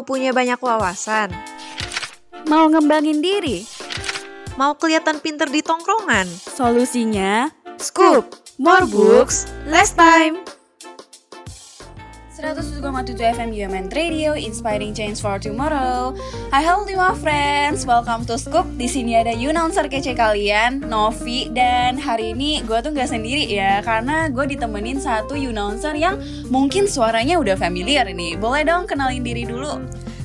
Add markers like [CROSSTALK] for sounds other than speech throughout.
Mau punya banyak wawasan? Mau ngembangin diri? Mau kelihatan pinter di tongkrongan? Solusinya Scoop! More books, less time! 107,7 FM UMN Radio, inspiring change for tomorrow. Hai halo lima friends, welcome to Scoop. Di sini ada announcer kece kalian, Novi, dan hari ini gue tuh nggak sendiri ya, karena gue ditemenin satu announcer yang mungkin suaranya udah familiar nih. Boleh dong kenalin diri dulu.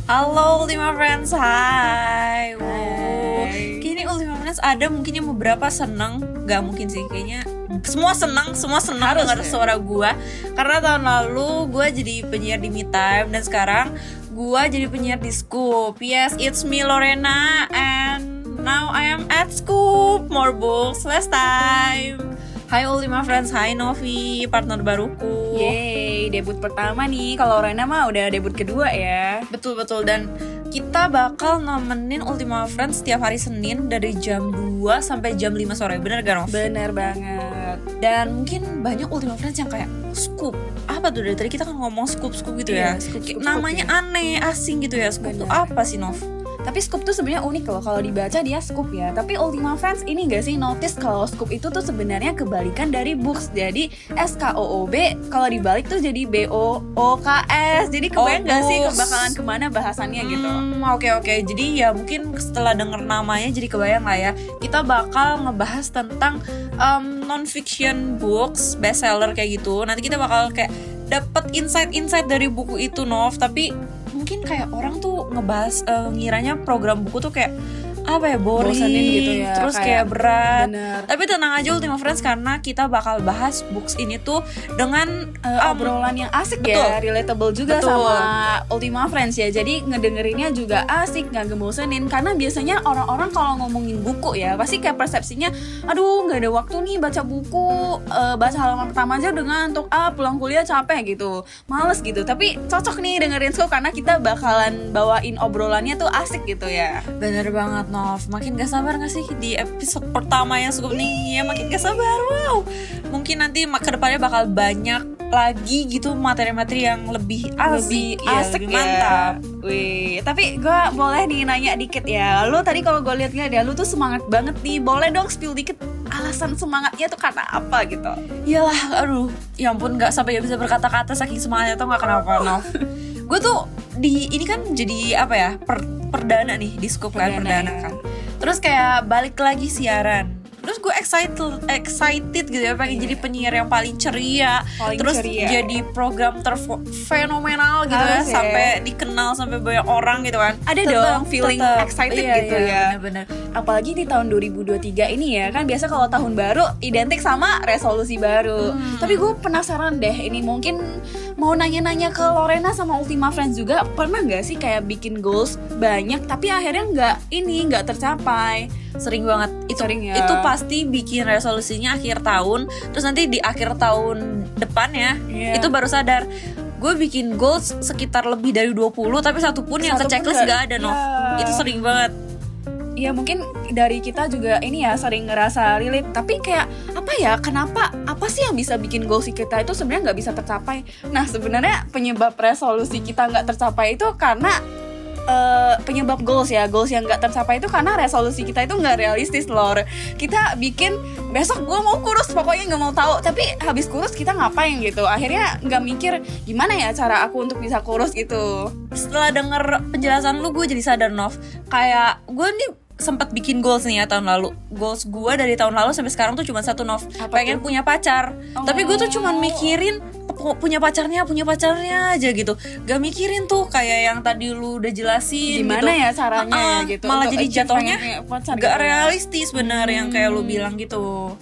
Halo Ultima Friends, hai. Hai. Kini Ultima Friends ada mungkin yang beberapa seneng, gak mungkin sih kayaknya semua senang, semua senang Harus dengar ya. suara gue Karena tahun lalu gue jadi penyiar di Me Time dan sekarang gue jadi penyiar di Scoop. Yes, it's me Lorena and now I am at Scoop. More books, less time. Hai Ultima Friends, hai Novi, partner baruku. Yeay, debut pertama nih. Kalau Rena mah udah debut kedua ya. Betul betul dan kita bakal nemenin Ultima Friends setiap hari Senin dari jam 2 sampai jam 5 sore. Bener gak Nov? Bener banget. Dan mungkin banyak Ultima Friends yang kayak scoop. Apa tuh dari tadi kita kan ngomong scoop scoop gitu ya. Iya, scoop, scoop, namanya scoop, aneh, asing gitu ya. Scoop tuh Bener. apa sih Nov? Tapi scoop tuh sebenarnya unik loh kalau dibaca dia scoop ya. Tapi Ultima Friends ini gak sih notice kalau scoop itu tuh sebenarnya kebalikan dari books. Jadi S K O O B kalau dibalik tuh jadi B O O K S. Jadi kebayang Oh, gak sih kebakalan ke mana bahasannya gitu. Hmm, oke oke. Jadi ya mungkin setelah denger namanya jadi kebayang lah ya. Kita bakal ngebahas tentang um, non-fiction books, bestseller kayak gitu. Nanti kita bakal kayak dapat insight-insight dari buku itu, Nov. Tapi mungkin kayak orang tuh ngebahas eh, ngiranya program buku tuh kayak apa ya boring Bosenin gitu ya, terus kayak- kayak, berat Bener. tapi tenang aja Ultima Friends karena kita bakal bahas books ini tuh dengan Eh, um, obrolan yang asik betul. ya, relatable juga Betul. sama Ultima Friends ya. Jadi ngedengerinnya juga asik, nggak ngebosenin. Karena biasanya orang-orang kalau ngomongin buku ya, pasti kayak persepsinya, aduh nggak ada waktu nih baca buku, eh, baca halaman pertama aja udah ngantuk, ah pulang kuliah capek gitu, males gitu. Tapi cocok nih dengerin Scoop karena kita bakalan bawain obrolannya tuh asik gitu ya. Bener banget Nov Makin gak sabar gak sih di episode pertama yang cukup nih Ya makin gak sabar Wow Mungkin nanti ma- ke depannya bakal banyak lagi gitu materi-materi yang lebih asik lebih ya, asik lebih ya. mantap Wih, tapi gue boleh nih nanya dikit ya. Lu tadi kalau gue lihat-lihat ya, lu tuh semangat banget nih. Boleh dong spill dikit alasan semangatnya tuh karena apa gitu? Iyalah aduh Ya ampun gak sampai gak bisa berkata-kata saking semangatnya tuh gak kenapa Nov [LAUGHS] Gue tuh di ini kan jadi apa ya per, perdana nih di scoop Perdana, perdana ya. kan terus kayak balik lagi siaran terus gue excited excited gitu ya pengen Iya. jadi penyiar yang paling ceria Paling terus ceria. jadi program terfenomenal gitu Harus ya, ya. sampai dikenal sampai banyak orang gitu kan Ada Tetep- dong feeling tetep. excited Iya, gitu iya, ya. bener-bener. Apalagi di tahun 2023 ini ya, kan biasa kalau tahun baru identik sama resolusi baru. Hmm. Tapi gue penasaran deh, ini mungkin mau nanya-nanya ke Lorena sama Ultima Friends juga, pernah nggak sih kayak bikin goals banyak tapi akhirnya nggak ini nggak tercapai? sering banget itu Sering ya. itu pasti bikin resolusinya akhir tahun terus nanti di akhir tahun depannya Iya. itu baru sadar gue bikin goals sekitar lebih dari 20 tapi satu pun yang Satu ke checklist nggak- gak ada Nov Iya. itu sering banget Ya mungkin dari kita juga ini ya sering ngerasa relate. Tapi kayak apa ya kenapa apa sih yang bisa bikin goals kita itu sebenarnya nggak bisa tercapai? Nah sebenarnya penyebab resolusi kita nggak tercapai itu karena eh, penyebab goals ya. Goals yang nggak tercapai itu karena resolusi kita itu nggak realistis lor. Kita bikin besok gue mau kurus pokoknya nggak mau tahu. Tapi habis kurus kita ngapain gitu? Akhirnya nggak mikir gimana ya cara aku untuk bisa kurus? Gitu. Setelah denger penjelasan lu gue jadi sadar Nov. Kayak gue nih sempat bikin goals nih ya tahun lalu goals gue dari tahun lalu sampai sekarang tuh cuma satu Nov Apa pengen tuh? punya pacar tapi gue tuh cuman Oh. mikirin pu- punya pacarnya punya pacarnya aja gitu gak mikirin tuh kayak yang tadi lu udah jelasin gimana gitu. ya caranya ya gitu malah untuk jadi jatuhnya gak gitu ya. realistis bener yang kayak lu Hmm. bilang gitu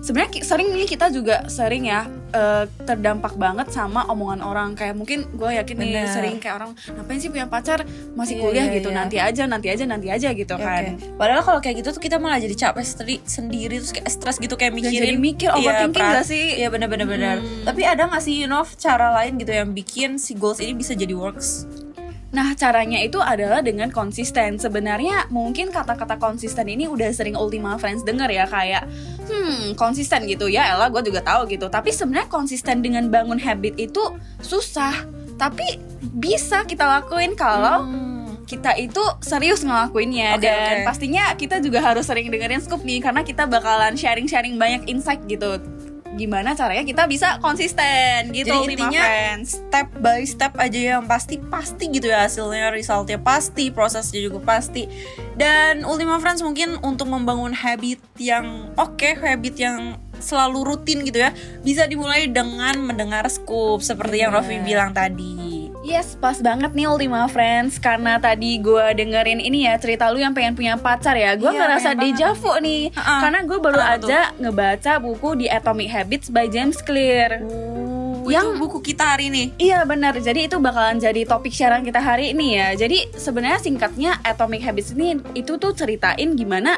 sebenarnya sering nih kita juga sering ya eh, terdampak banget sama omongan orang kayak mungkin gue yakin nih Bener. sering kayak orang ngapain sih punya pacar masih Iya, kuliah iya, gitu iya. nanti aja nanti aja nanti aja gitu Ya, kan oke. Padahal kalau kayak gitu tuh kita malah jadi capek sendiri, sendiri terus kayak stres gitu kayak mikirin. jadi mikir, Iya, overthinking pra- gak sih? Iya benar-benar benar. Hmm. Tapi ada nggak sih Nov cara lain gitu yang bikin si goals ini bisa jadi works? Nah, caranya itu adalah dengan konsisten. Sebenarnya mungkin kata-kata konsisten ini udah sering Ultima Friends denger ya kayak hmm, konsisten gitu ya. Ella gue juga tahu gitu. Tapi sebenarnya konsisten dengan bangun habit itu susah. tapi bisa kita lakuin kalau Hmm. kita itu serius ngelakuinnya Oke, dan oke. pastinya kita juga harus sering dengerin scoop nih karena kita bakalan sharing-sharing banyak insight gitu gimana caranya kita bisa konsisten gitu. Jadi intinya friends. step by step aja yang pasti pasti gitu ya hasilnya resultnya pasti prosesnya juga pasti. Dan Ultima Friends mungkin untuk membangun habit yang oke habit yang selalu rutin gitu ya bisa dimulai dengan mendengar scoop seperti yang Rofi Bener. bilang tadi Yes, pas banget nih Ultima Friends. Karena tadi gue dengerin ini ya Cerita lu yang pengen punya pacar ya. Gue Iya, ngerasa deja vu nih. Ha-ha. Karena gue baru Kenapa aja ngebaca buku di Atomic Habits by James Clear. Yang Yang- buku kita hari ini? Iya benar, jadi itu bakalan jadi topik siaran kita hari ini ya. Jadi sebenarnya singkatnya Atomic Habits ini itu tuh ceritain gimana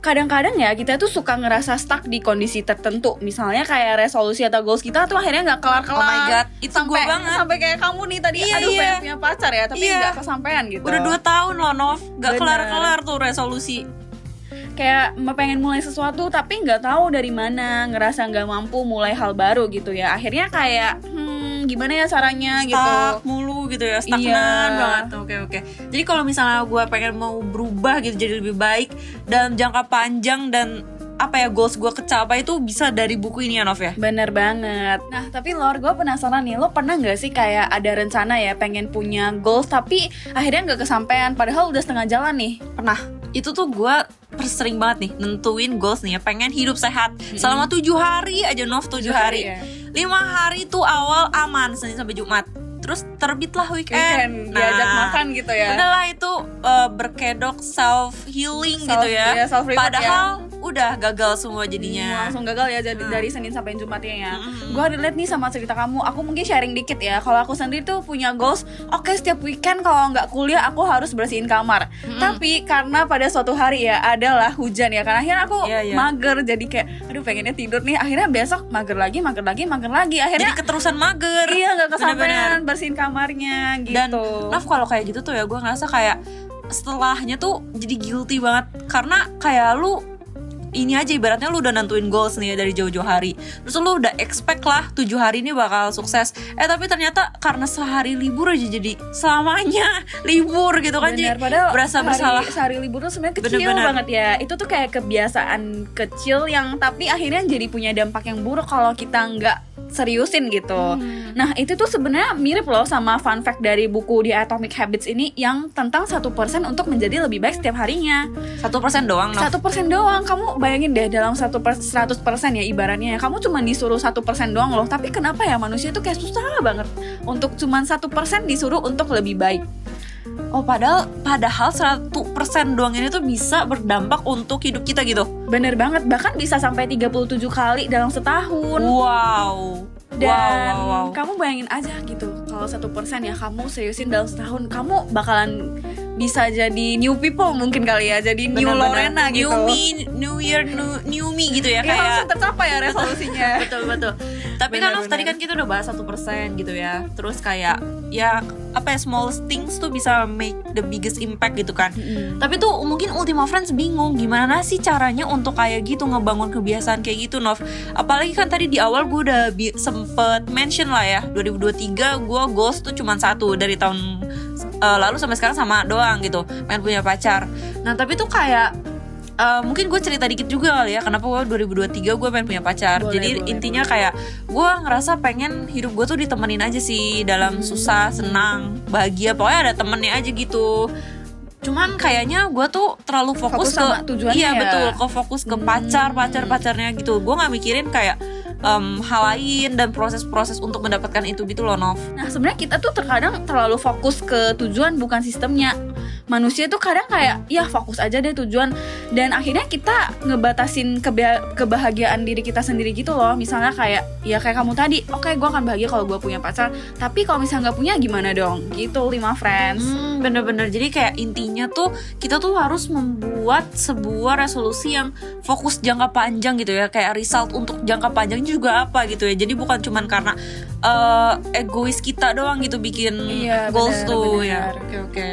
kadang-kadang ya kita tuh suka ngerasa stuck di kondisi tertentu misalnya kayak resolusi atau goals kita tuh akhirnya nggak kelar-kelar Oh my God, itu sampai gua banget. sampai kayak kamu nih tadi Iya, aduh iya. pengen punya pacar ya tapi Iya. nggak kesampaian gitu udah dua tahun loh Nov gak Bener. kelar-kelar tuh resolusi kayak mau pengen mulai sesuatu tapi nggak tahu dari mana ngerasa nggak mampu mulai hal baru gitu ya akhirnya kayak hmm gimana ya caranya gitu stuck mulu gitu ya stagnan Iya. banget oke oke jadi kalau misalnya gue pengen mau berubah gitu jadi lebih baik dalam jangka panjang dan apa ya goals gue kecapai itu bisa dari buku ini ya Nov ya Bener banget. Nah, tapi Lor, gue penasaran nih, lo pernah nggak sih kayak ada rencana ya pengen punya goals tapi akhirnya nggak kesampaian, padahal udah setengah jalan nih? Pernah? itu tuh gue sering banget nih nentuin goals nih ya pengen hidup sehat selama tujuh hari aja Nov tujuh hari ya. Lima hari tuh awal aman Senin sampai Jumat terus terbitlah weekend, Weekend, diajak makan gitu ya. udahlah itu uh, berkedok self healing Self- gitu ya, iya, self-reward padahal udah gagal semua Hmm, jadinya langsung gagal ya jadi Hmm. dari Senin sampai Jumatnya ya. Mm-mm. Gue relate nih sama cerita kamu. Aku mungkin sharing dikit ya. Kalau aku sendiri tuh punya goals. Oke setiap weekend kalau nggak kuliah aku harus bersihin kamar. Tapi karena pada suatu hari ya adalah hujan ya. Karena akhirnya aku Iya, iya. mager jadi kayak aduh pengennya tidur nih. Akhirnya besok mager lagi, mager lagi, mager lagi. Akhirnya jadi keterusan mager iya nggak kesampaian bersihin kamarnya gitu. dan Naf kalau kayak gitu tuh ya gue ngerasa kayak setelahnya tuh jadi guilty banget karena kayak lu ini aja ibaratnya lu udah nentuin goals nih ya dari jauh-jauh hari. Terus lu udah expect lah tujuh hari ini bakal sukses. Eh tapi ternyata karena sehari libur aja jadi selamanya [LAUGHS] libur gitu kan Bener, jadi padahal berasa hari, bersalah. sehari libur tuh sebenarnya kecil Bener-bener. banget ya. Itu tuh kayak kebiasaan kecil yang tapi akhirnya jadi punya dampak yang buruk kalau kita nggak seriusin gitu. Hmm. nah itu tuh sebenarnya mirip loh sama fun fact dari buku di Atomic Habits ini yang tentang satu persen untuk menjadi lebih baik setiap harinya. Satu persen doang satu persen doang. Kamu bayangin deh dalam satu seratus persen ya ibaratnya kamu cuma disuruh satu persen doang loh. Tapi kenapa ya manusia tuh kayak susah banget untuk cuma satu persen disuruh untuk lebih baik? Oh padahal padahal satu persen doang ini tuh bisa berdampak untuk hidup kita gitu. Bener banget, bahkan bisa sampai 37 kali dalam setahun. wow Dan wow, wow, wow. kamu bayangin aja gitu, kalau satu persen ya kamu seriusin dalam setahun, kamu bakalan bisa jadi new people mungkin kali ya, jadi new Bener-bener. Lorena new gitu. me new year new, new me gitu ya Ya, kayak langsung tercapai ya resolusinya. [LAUGHS] betul betul tapi kan Nov, Benar-benar. tadi kan kita udah bahas satu persen gitu ya terus kayak ya apa ya small things tuh bisa make the biggest impact gitu kan. Mm-mm. tapi tuh mungkin Ultima Friends bingung gimana sih caranya untuk kayak gitu ngebangun kebiasaan kayak gitu Nov? Apalagi kan tadi di awal gue udah sempet mention lah ya 2023 gue goals tuh cuma satu dari tahun eh, lalu sampai sekarang sama doang gitu pengen punya pacar. Nah tapi tuh kayak eh, mungkin gue cerita dikit juga kali ya kenapa gue 2023 gue pengen punya pacar. Boleh, jadi boleh, intinya kayak gue ngerasa pengen hidup gue tuh ditemenin aja sih dalam susah senang bahagia pokoknya ada temennya aja gitu. Cuman kayaknya gue tuh terlalu fokus, Fokus sama ke tujuannya iya ya? betul ke fokus ke pacar pacar pacarnya gitu. Gue nggak mikirin kayak em, hal lain dan proses-proses untuk mendapatkan itu gitu loh Nov. Nah sebenarnya kita tuh terkadang terlalu fokus ke tujuan bukan sistemnya. Manusia tuh kadang kayak ya fokus aja deh tujuan dan akhirnya kita ngebatasin keba- kebahagiaan diri kita sendiri gitu loh. Misalnya kayak ya kayak kamu tadi, oke gue akan bahagia kalau gue punya pacar. Tapi kalau misalnya nggak punya gimana dong? Gitu lima friends. Hmm, bener-bener jadi kayak intinya tuh kita tuh harus membuat sebuah resolusi yang fokus jangka panjang gitu ya kayak result untuk jangka panjang juga apa gitu ya jadi bukan cuman karena eh, egois kita doang gitu bikin Iya, goals bener, tuh bener. ya oke oke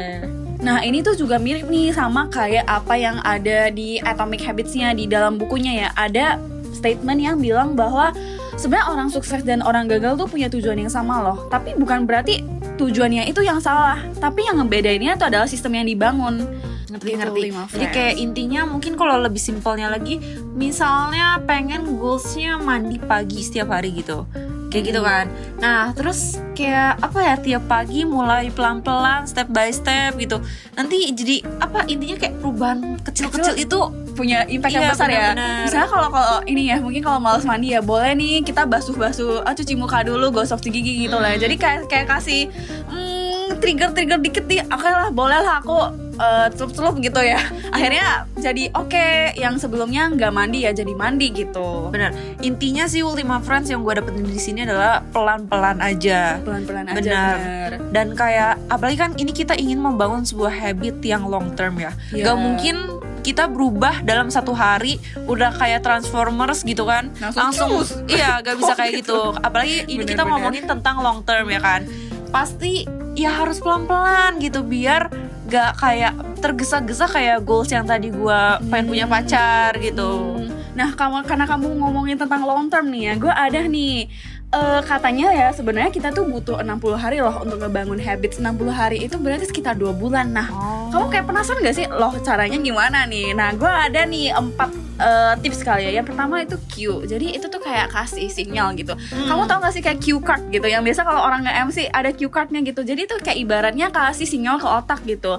Nah ini tuh juga mirip nih sama kayak apa yang ada di Atomic Habits-nya di dalam bukunya ya. Ada statement yang bilang bahwa sebenarnya orang sukses dan orang gagal tuh punya tujuan yang sama loh. Tapi bukan berarti tujuannya itu yang salah. Tapi yang ngebedainnya itu adalah sistem yang dibangun. Ngerti Gitu, ngerti. jadi kayak intinya mungkin kalau lebih simpelnya lagi misalnya pengen goalsnya mandi pagi setiap hari gitu kayak gitu kan nah terus kayak apa ya tiap pagi mulai pelan pelan step by step gitu nanti jadi apa intinya kayak perubahan kecil-kecil itu punya impact yang Iya, besar ya. benar-benar. Misalnya kalau kalau ini ya, mungkin kalau males mandi ya boleh nih kita basuh-basuh, ah, cuci muka dulu, gosok gigi gitu lah. Hmm. Jadi kayak kayak kasih hmm, trigger-trigger dikit nih, oke lah, boleh lah aku eh, celup-celup gitu ya. Akhirnya jadi oke, yang sebelumnya nggak mandi ya jadi mandi gitu. benar intinya sih Ultima Friends yang gue dapetin di sini adalah pelan pelan aja Pelan-pelan aja. Benar. bener. dan kayak apalagi kan ini kita ingin membangun sebuah habit yang long term ya Iya. Gak mungkin kita berubah dalam satu hari udah kayak Transformers gitu kan Langsung cus. iya gak bisa [LAUGHS] Oh, kayak gitu. gitu apalagi ini kita Bener-bener. ngomongin tentang long term ya kan pasti ya harus pelan pelan gitu biar gak kayak tergesa-gesa kayak goals yang tadi gua pengen punya pacar gitu Hmm. Nah, kamu karena kamu ngomongin tentang long term nih ya, gue ada nih eh, katanya ya sebenarnya kita tuh butuh 60 hari loh untuk ngebangun habits 60 hari itu berarti sekitar dua bulan. Nah, Oh. kamu kayak penasaran gak sih loh caranya gimana nih? Nah, gue ada nih empat eh, tips kali ya. Yang pertama itu cue. Jadi itu tuh kayak kasih sinyal gitu. Hmm. Kamu tau gak sih kayak cue card gitu? Yang biasa kalau orang nge-MC ada cue cardnya gitu. Jadi itu kayak ibaratnya kasih sinyal ke otak gitu.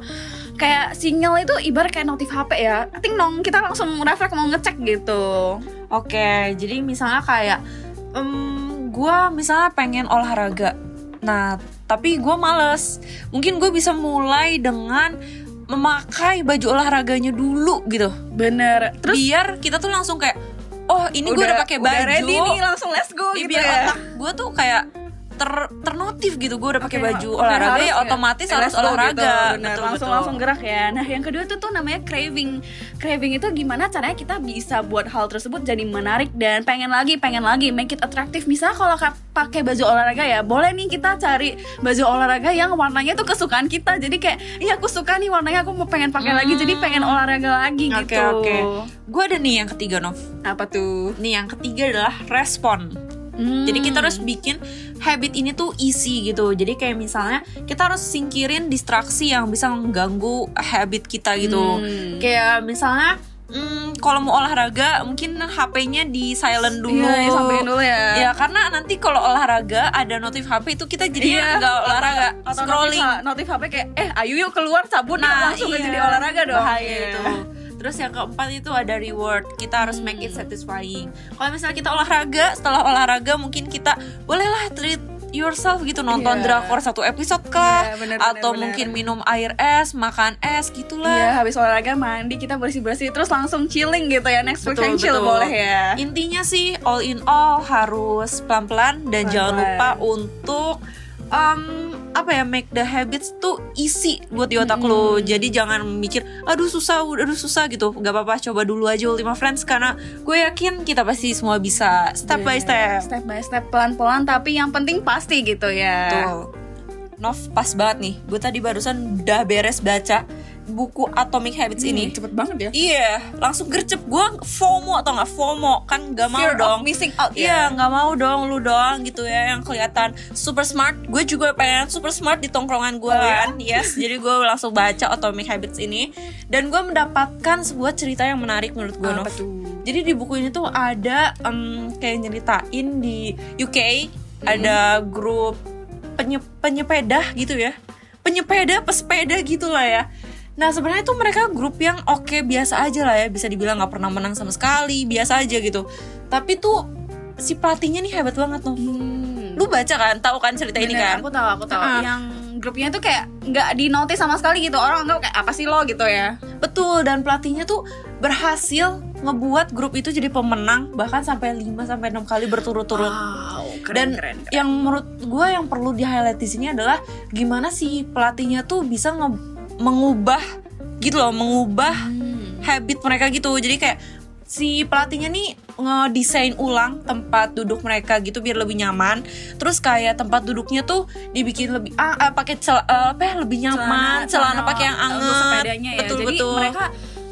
Kayak sinyal itu ibarat kayak notif HP ya. Ting nong, kita langsung refleks mau ngecek gitu. Oke, jadi misalnya kayak em, gua misalnya pengen olahraga. Nah, tapi gua males. Mungkin gue bisa mulai dengan memakai baju olahraganya dulu gitu. Bener. Terus Biar kita tuh langsung kayak, oh ini gue udah pakai baju. udah ready nih langsung let's go Iya, gitu biar ya. otak gue tuh kayak ter ternotif gitu. Gue udah pakai Oke, baju oke, olahraga harus ya otomatis harus go olahraga. gitu, bener. Betul, langsung betul. langsung gerak ya. Nah yang kedua tuh tuh namanya craving. Craving itu gimana caranya kita bisa buat hal tersebut jadi menarik dan pengen lagi pengen lagi. Make it attractive. Misalnya kalau ka- pakai baju olahraga ya boleh nih kita cari baju olahraga yang warnanya tuh kesukaan kita. Jadi kayak iya aku suka nih warnanya aku mau pengen pakai lagi jadi pengen olahraga lagi Hmm. Oke, gitu. oke. gue ada nih yang ketiga Nov. Apa tuh? Nih yang ketiga adalah respon Hmm. Jadi kita harus bikin habit ini tuh easy gitu. Jadi kayak misalnya kita harus singkirin distraksi yang bisa mengganggu habit kita gitu. Hmm. Kayak misalnya hmm, kalau mau olahraga mungkin HP-nya di silent dulu. Iya, sampein dulu ya. Ya karena nanti kalau olahraga ada notif HP itu kita jadi Iya. nggak olahraga, Atau scrolling. notif, notif HP kayak eh ayo yuk keluar cabut yuk Nah, langsung iya. jadi olahraga dong Bahaya Iya. Terus yang keempat itu ada reward. Kita harus make it satisfying. Kalau misalnya kita olahraga, setelah olahraga mungkin kita bolehlah treat yourself gitu nonton Iya. drakor satu episode kah Iya, bener, atau bener, mungkin bener. minum air es, makan es gitulah. habis olahraga mandi kita bersih-bersih terus langsung chilling gitu ya. Next Betul, weekend chill betul. boleh ya. Intinya sih all in all harus pelan-pelan dan jangan Pelan-pelan. lupa untuk um, apa ya make the habits tuh easy buat di otak Hmm. lo. Jadi jangan mikir aduh susah, aduh susah gitu. Gak apa-apa coba dulu aja Ultima Friends karena gue yakin kita pasti semua bisa step by Iya, step. Step by step pelan-pelan tapi yang penting pasti gitu ya. Tuh. Nov pas banget nih. Gue tadi barusan udah beres baca buku Atomic Habits Hmm, ini. cepet banget ya. Iya, langsung gercep gue FOMO atau nggak FOMO kan gak mau Fear of dong. missing out Iya, ya. nggak mau dong lu doang gitu ya yang kelihatan super smart. Gue juga pengen super smart di tongkrongan gue Oh, ya? kan. Yes, jadi gue langsung baca Atomic Habits ini dan gue mendapatkan sebuah cerita yang menarik menurut gue. Apa Nov. tuh? Jadi di buku ini tuh ada em, kayak nyeritain di UK Hmm. ada grup penye- penyepeda gitu ya. Penyepeda, pesepeda gitu lah ya. Nah sebenarnya tuh mereka grup yang oke biasa aja lah ya bisa dibilang nggak pernah menang sama sekali biasa aja gitu. Tapi tuh si pelatihnya nih hebat banget tuh. Hmm. Lu baca kan, tahu kan cerita ini Bener, kan? Aku tahu, aku tahu. Ah. Yang grupnya tuh kayak nggak di notice sama sekali gitu. Orang anggap kayak apa sih lo gitu ya. Betul dan pelatihnya tuh berhasil ngebuat grup itu jadi pemenang bahkan sampai 5 sampai 6 kali berturut-turut. Wow, keren, dan keren, keren. yang menurut gue yang perlu di highlight di sini adalah gimana si pelatihnya tuh bisa nge- mengubah gitu loh mengubah Hmm. habit mereka gitu jadi kayak si pelatihnya nih ngedesain ulang tempat duduk mereka gitu biar lebih nyaman terus kayak tempat duduknya tuh dibikin lebih ah, ah, pakai cel eh, apa ya lebih nyaman celana, pakai yang anget sepedanya ya. betul Jadi betul mereka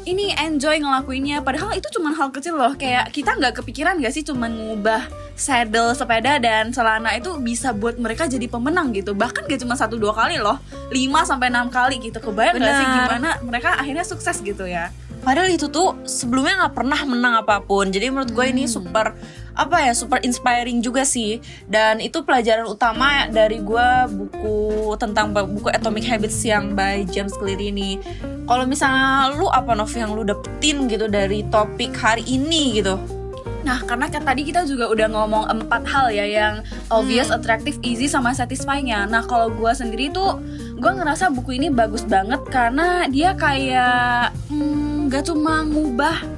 ini enjoy ngelakuinnya. Padahal itu cuma hal kecil loh. Kayak kita nggak kepikiran gak sih cuma ngubah saddle sepeda dan celana itu bisa buat mereka jadi pemenang gitu. Bahkan gak cuma satu dua kali loh. 5 sampai enam kali gitu. Kebayang gak sih gimana mereka akhirnya sukses gitu ya? Padahal itu tuh sebelumnya nggak pernah menang apa pun. Jadi menurut gue ini super apa ya super inspiring juga sih. Dan itu pelajaran utama dari gue buku tentang buku Atomic Habits yang by James Clear ini. Kalau misalnya lu apa Nov yang lu dapetin gitu dari topik hari ini gitu? Nah, karena kan tadi kita juga udah ngomong empat hal ya yang obvious, attractive, easy, sama satisfying-nya. Nah, kalau gue sendiri tuh, gue ngerasa buku ini bagus banget karena dia kayak hmm, gak cuma ngubah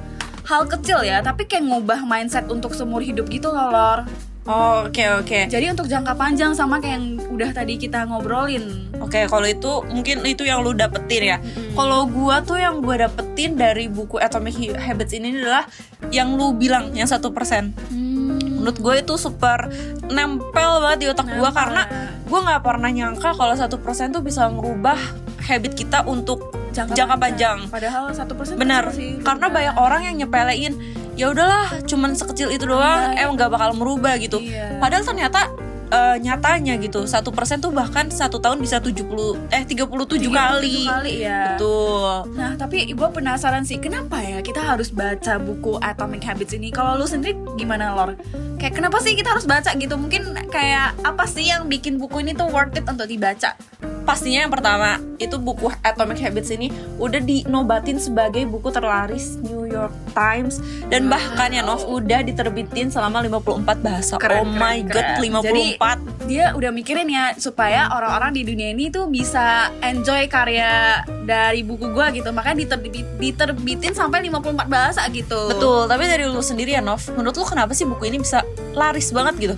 hal kecil ya, tapi kayak ngubah mindset untuk seumur hidup gitu loh, Lor. Oh, oke oke. Jadi untuk jangka panjang sama kayak yang udah tadi kita ngobrolin. Oke, kalau itu mungkin itu yang lu dapetin ya. Kalau gua tuh yang gua dapetin dari buku Atomic Habits ini adalah yang lu bilang yang satu persen. Hmm, Menurut gue itu super nempel banget di otak gua Nempel. karena gue nggak pernah nyangka kalau satu persen tuh bisa merubah habit kita untuk jangka, panjang. Padahal satu persen Benar, kecil sih, karena benar. banyak orang yang nyepelein ya udahlah cuman sekecil itu doang Iya. emang nggak bakal merubah gitu Iya. padahal ternyata eh, nyatanya gitu satu persen tuh bahkan satu tahun bisa 70 eh 37 kali kali ya. betul Nah, tapi gue penasaran sih, kenapa ya kita harus baca buku Atomic Habits ini? Kalau lu sendiri gimana, Lor? Kayak kenapa sih kita harus baca gitu? Mungkin kayak apa sih yang bikin buku ini tuh worth it untuk dibaca? Pastinya yang pertama itu buku Atomic Habits ini udah dinobatin sebagai buku terlaris New York Times dan bahkan ya Nov udah diterbitin selama 54 bahasa Keren, oh my keren, god keren. 54 Dia udah mikirin ya supaya orang-orang di dunia ini tuh bisa enjoy karya dari buku gue gitu. Makanya diterbit, diterbitin sampai 54 bahasa gitu. betul tapi dari lu sendiri ya Nov menurut lu kenapa sih buku ini bisa laris banget gitu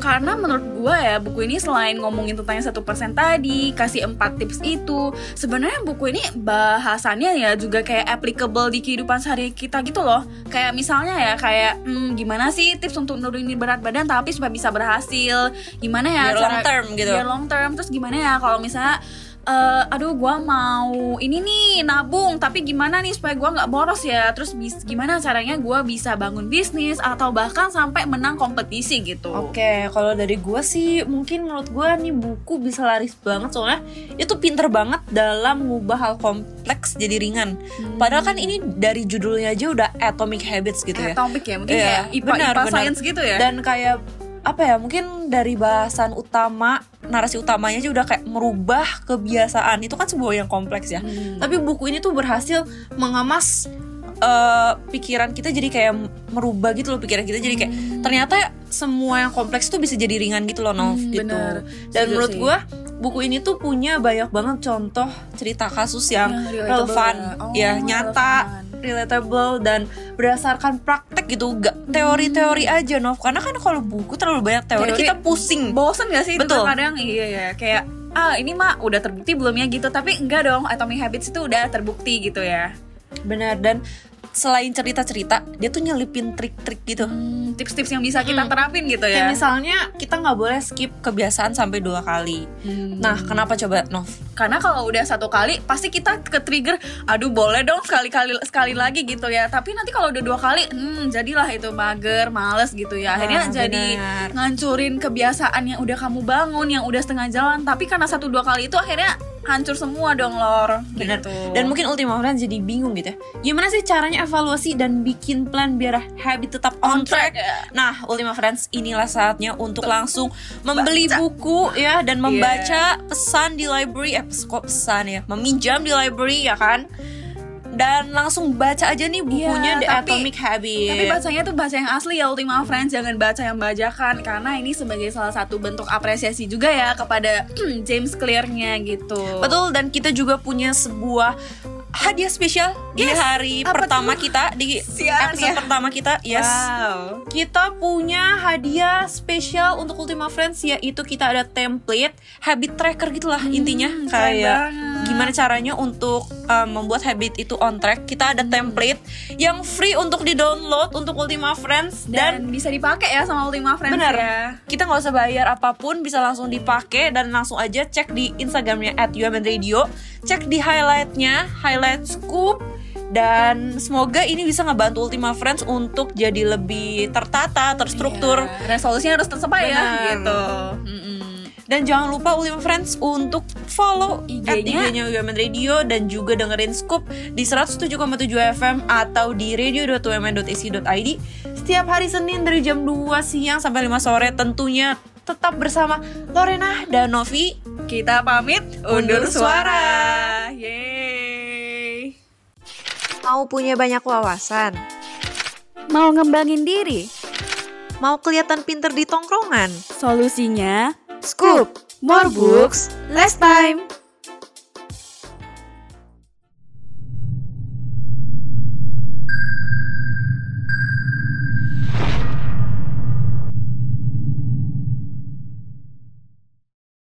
karena menurut gue ya buku ini selain ngomongin tentang yang satu persen tadi kasih empat tips itu sebenarnya buku ini bahasannya ya juga kayak applicable di kehidupan sehari kita gitu loh. Kayak misalnya ya kayak hmm, gimana sih tips untuk nurunin berat badan tapi supaya bisa berhasil? Gimana ya Biar long term gitu. biar long term? Terus gimana ya kalau misalnya eh, aduh gua mau ini nih nabung tapi gimana nih supaya gua nggak boros ya terus bis- gimana caranya gua bisa bangun bisnis atau bahkan sampai menang kompetisi gitu Oke, kalau dari gue sih mungkin menurut gue nih buku bisa laris banget soalnya itu pinter banget dalam mengubah hal kompleks jadi ringan. Padahal kan ini dari judulnya aja udah Atomic Habits gitu ya. topik ya mungkin Iya, kayak IPA benar, IPA benar. science gitu ya Dan kayak apa ya mungkin dari bahasan utama narasi utamanya aja udah kayak merubah kebiasaan itu kan sebuah yang kompleks ya Hmm. tapi buku ini tuh berhasil mengemas eh, pikiran kita jadi kayak merubah gitu loh pikiran kita jadi kayak ternyata semua yang kompleks tuh bisa jadi ringan gitu loh Nov Hmm, gitu bener. dan Setuju menurut gue buku ini tuh punya banyak banget contoh cerita kasus yang Yang relatable relevan ya. Oh, ya nyata relevan. Relatable dan berdasarkan praktek gitu gak teori-teori aja Nov. Karena kan kalau buku terlalu banyak teori, Teori- kita pusing. bosen gak sih Betul. kadang iya ya kayak ah ini mah udah terbukti belum ya? gitu. Tapi enggak dong Atomic Habits itu udah terbukti gitu ya. Benar. Dan selain cerita-cerita dia tuh nyelipin trik-trik gitu. Hmm, tips-tips yang bisa kita terapin gitu ya? Kayak misalnya kita nggak boleh skip kebiasaan sampai dua kali. Hmm. nah kenapa coba Nov? Karena kalau udah satu kali pasti kita ke trigger aduh boleh dong sekali kali sekali lagi gitu ya. Tapi nanti kalau udah dua kali hmm jadilah itu mager males gitu ya. Akhirnya Ah, jadi ngancurin kebiasaan yang udah kamu bangun yang udah setengah jalan. Tapi karena satu dua kali itu akhirnya hancur semua dong lor Benar. gitu. Dan mungkin Ultima Friends jadi bingung gitu ya. Gimana sih caranya evaluasi dan bikin plan biar habit tetap on, On track, track? ya. Nah, Ultima Friends inilah saatnya untuk langsung membeli Baca. buku ya dan Iya. membaca pesan di library eh kok pesan ya, meminjam di library ya kan. Dan langsung baca aja nih bukunya Iya, The tapi- Atomic Habit. Tapi bacanya tuh baca yang asli ya Ultima Friends Jangan baca yang bajakan Karena ini sebagai salah satu bentuk apresiasi juga ya Kepada [CLEARS THROAT] James Clear-nya gitu Betul dan kita juga punya sebuah hadiah spesial di Yes, hari apa pertama tuh? kita di Sian, episode ya. pertama kita. Yes. Wow Kita punya hadiah spesial untuk Ultima Friends yaitu kita ada template habit tracker gitulah intinya Hmm, keren kayak. Gimana caranya untuk um, membuat habit itu on track. Kita ada template yang free untuk di-download untuk Ultima Friends dan, dan, bisa dipakai ya sama Ultima Friends benar ya. Kita nggak usah bayar apa pun bisa langsung dipakai dan langsung aja cek di Instagramnya at UMN Radio. Cek di highlightnya highlight scoop. Dan semoga ini bisa ngebantu Ultima Friends untuk jadi lebih tertata, terstruktur. Iya, resolusinya harus tercapai ya gitu. Dan jangan lupa Ultima Friends untuk follow IG-nya. IG-nya UMN Radio dan juga dengerin Scoop di 107,7 FM atau di radio.umn.ac.id setiap hari Senin dari jam 2 siang sampai 5 sore tentunya tetap bersama Lorena dan Novi. Kita pamit Undur suara. Yeay. Mau punya banyak wawasan? Mau ngembangin diri? Mau kelihatan pinter di tongkrongan? Solusinya Scoop, more books, less time.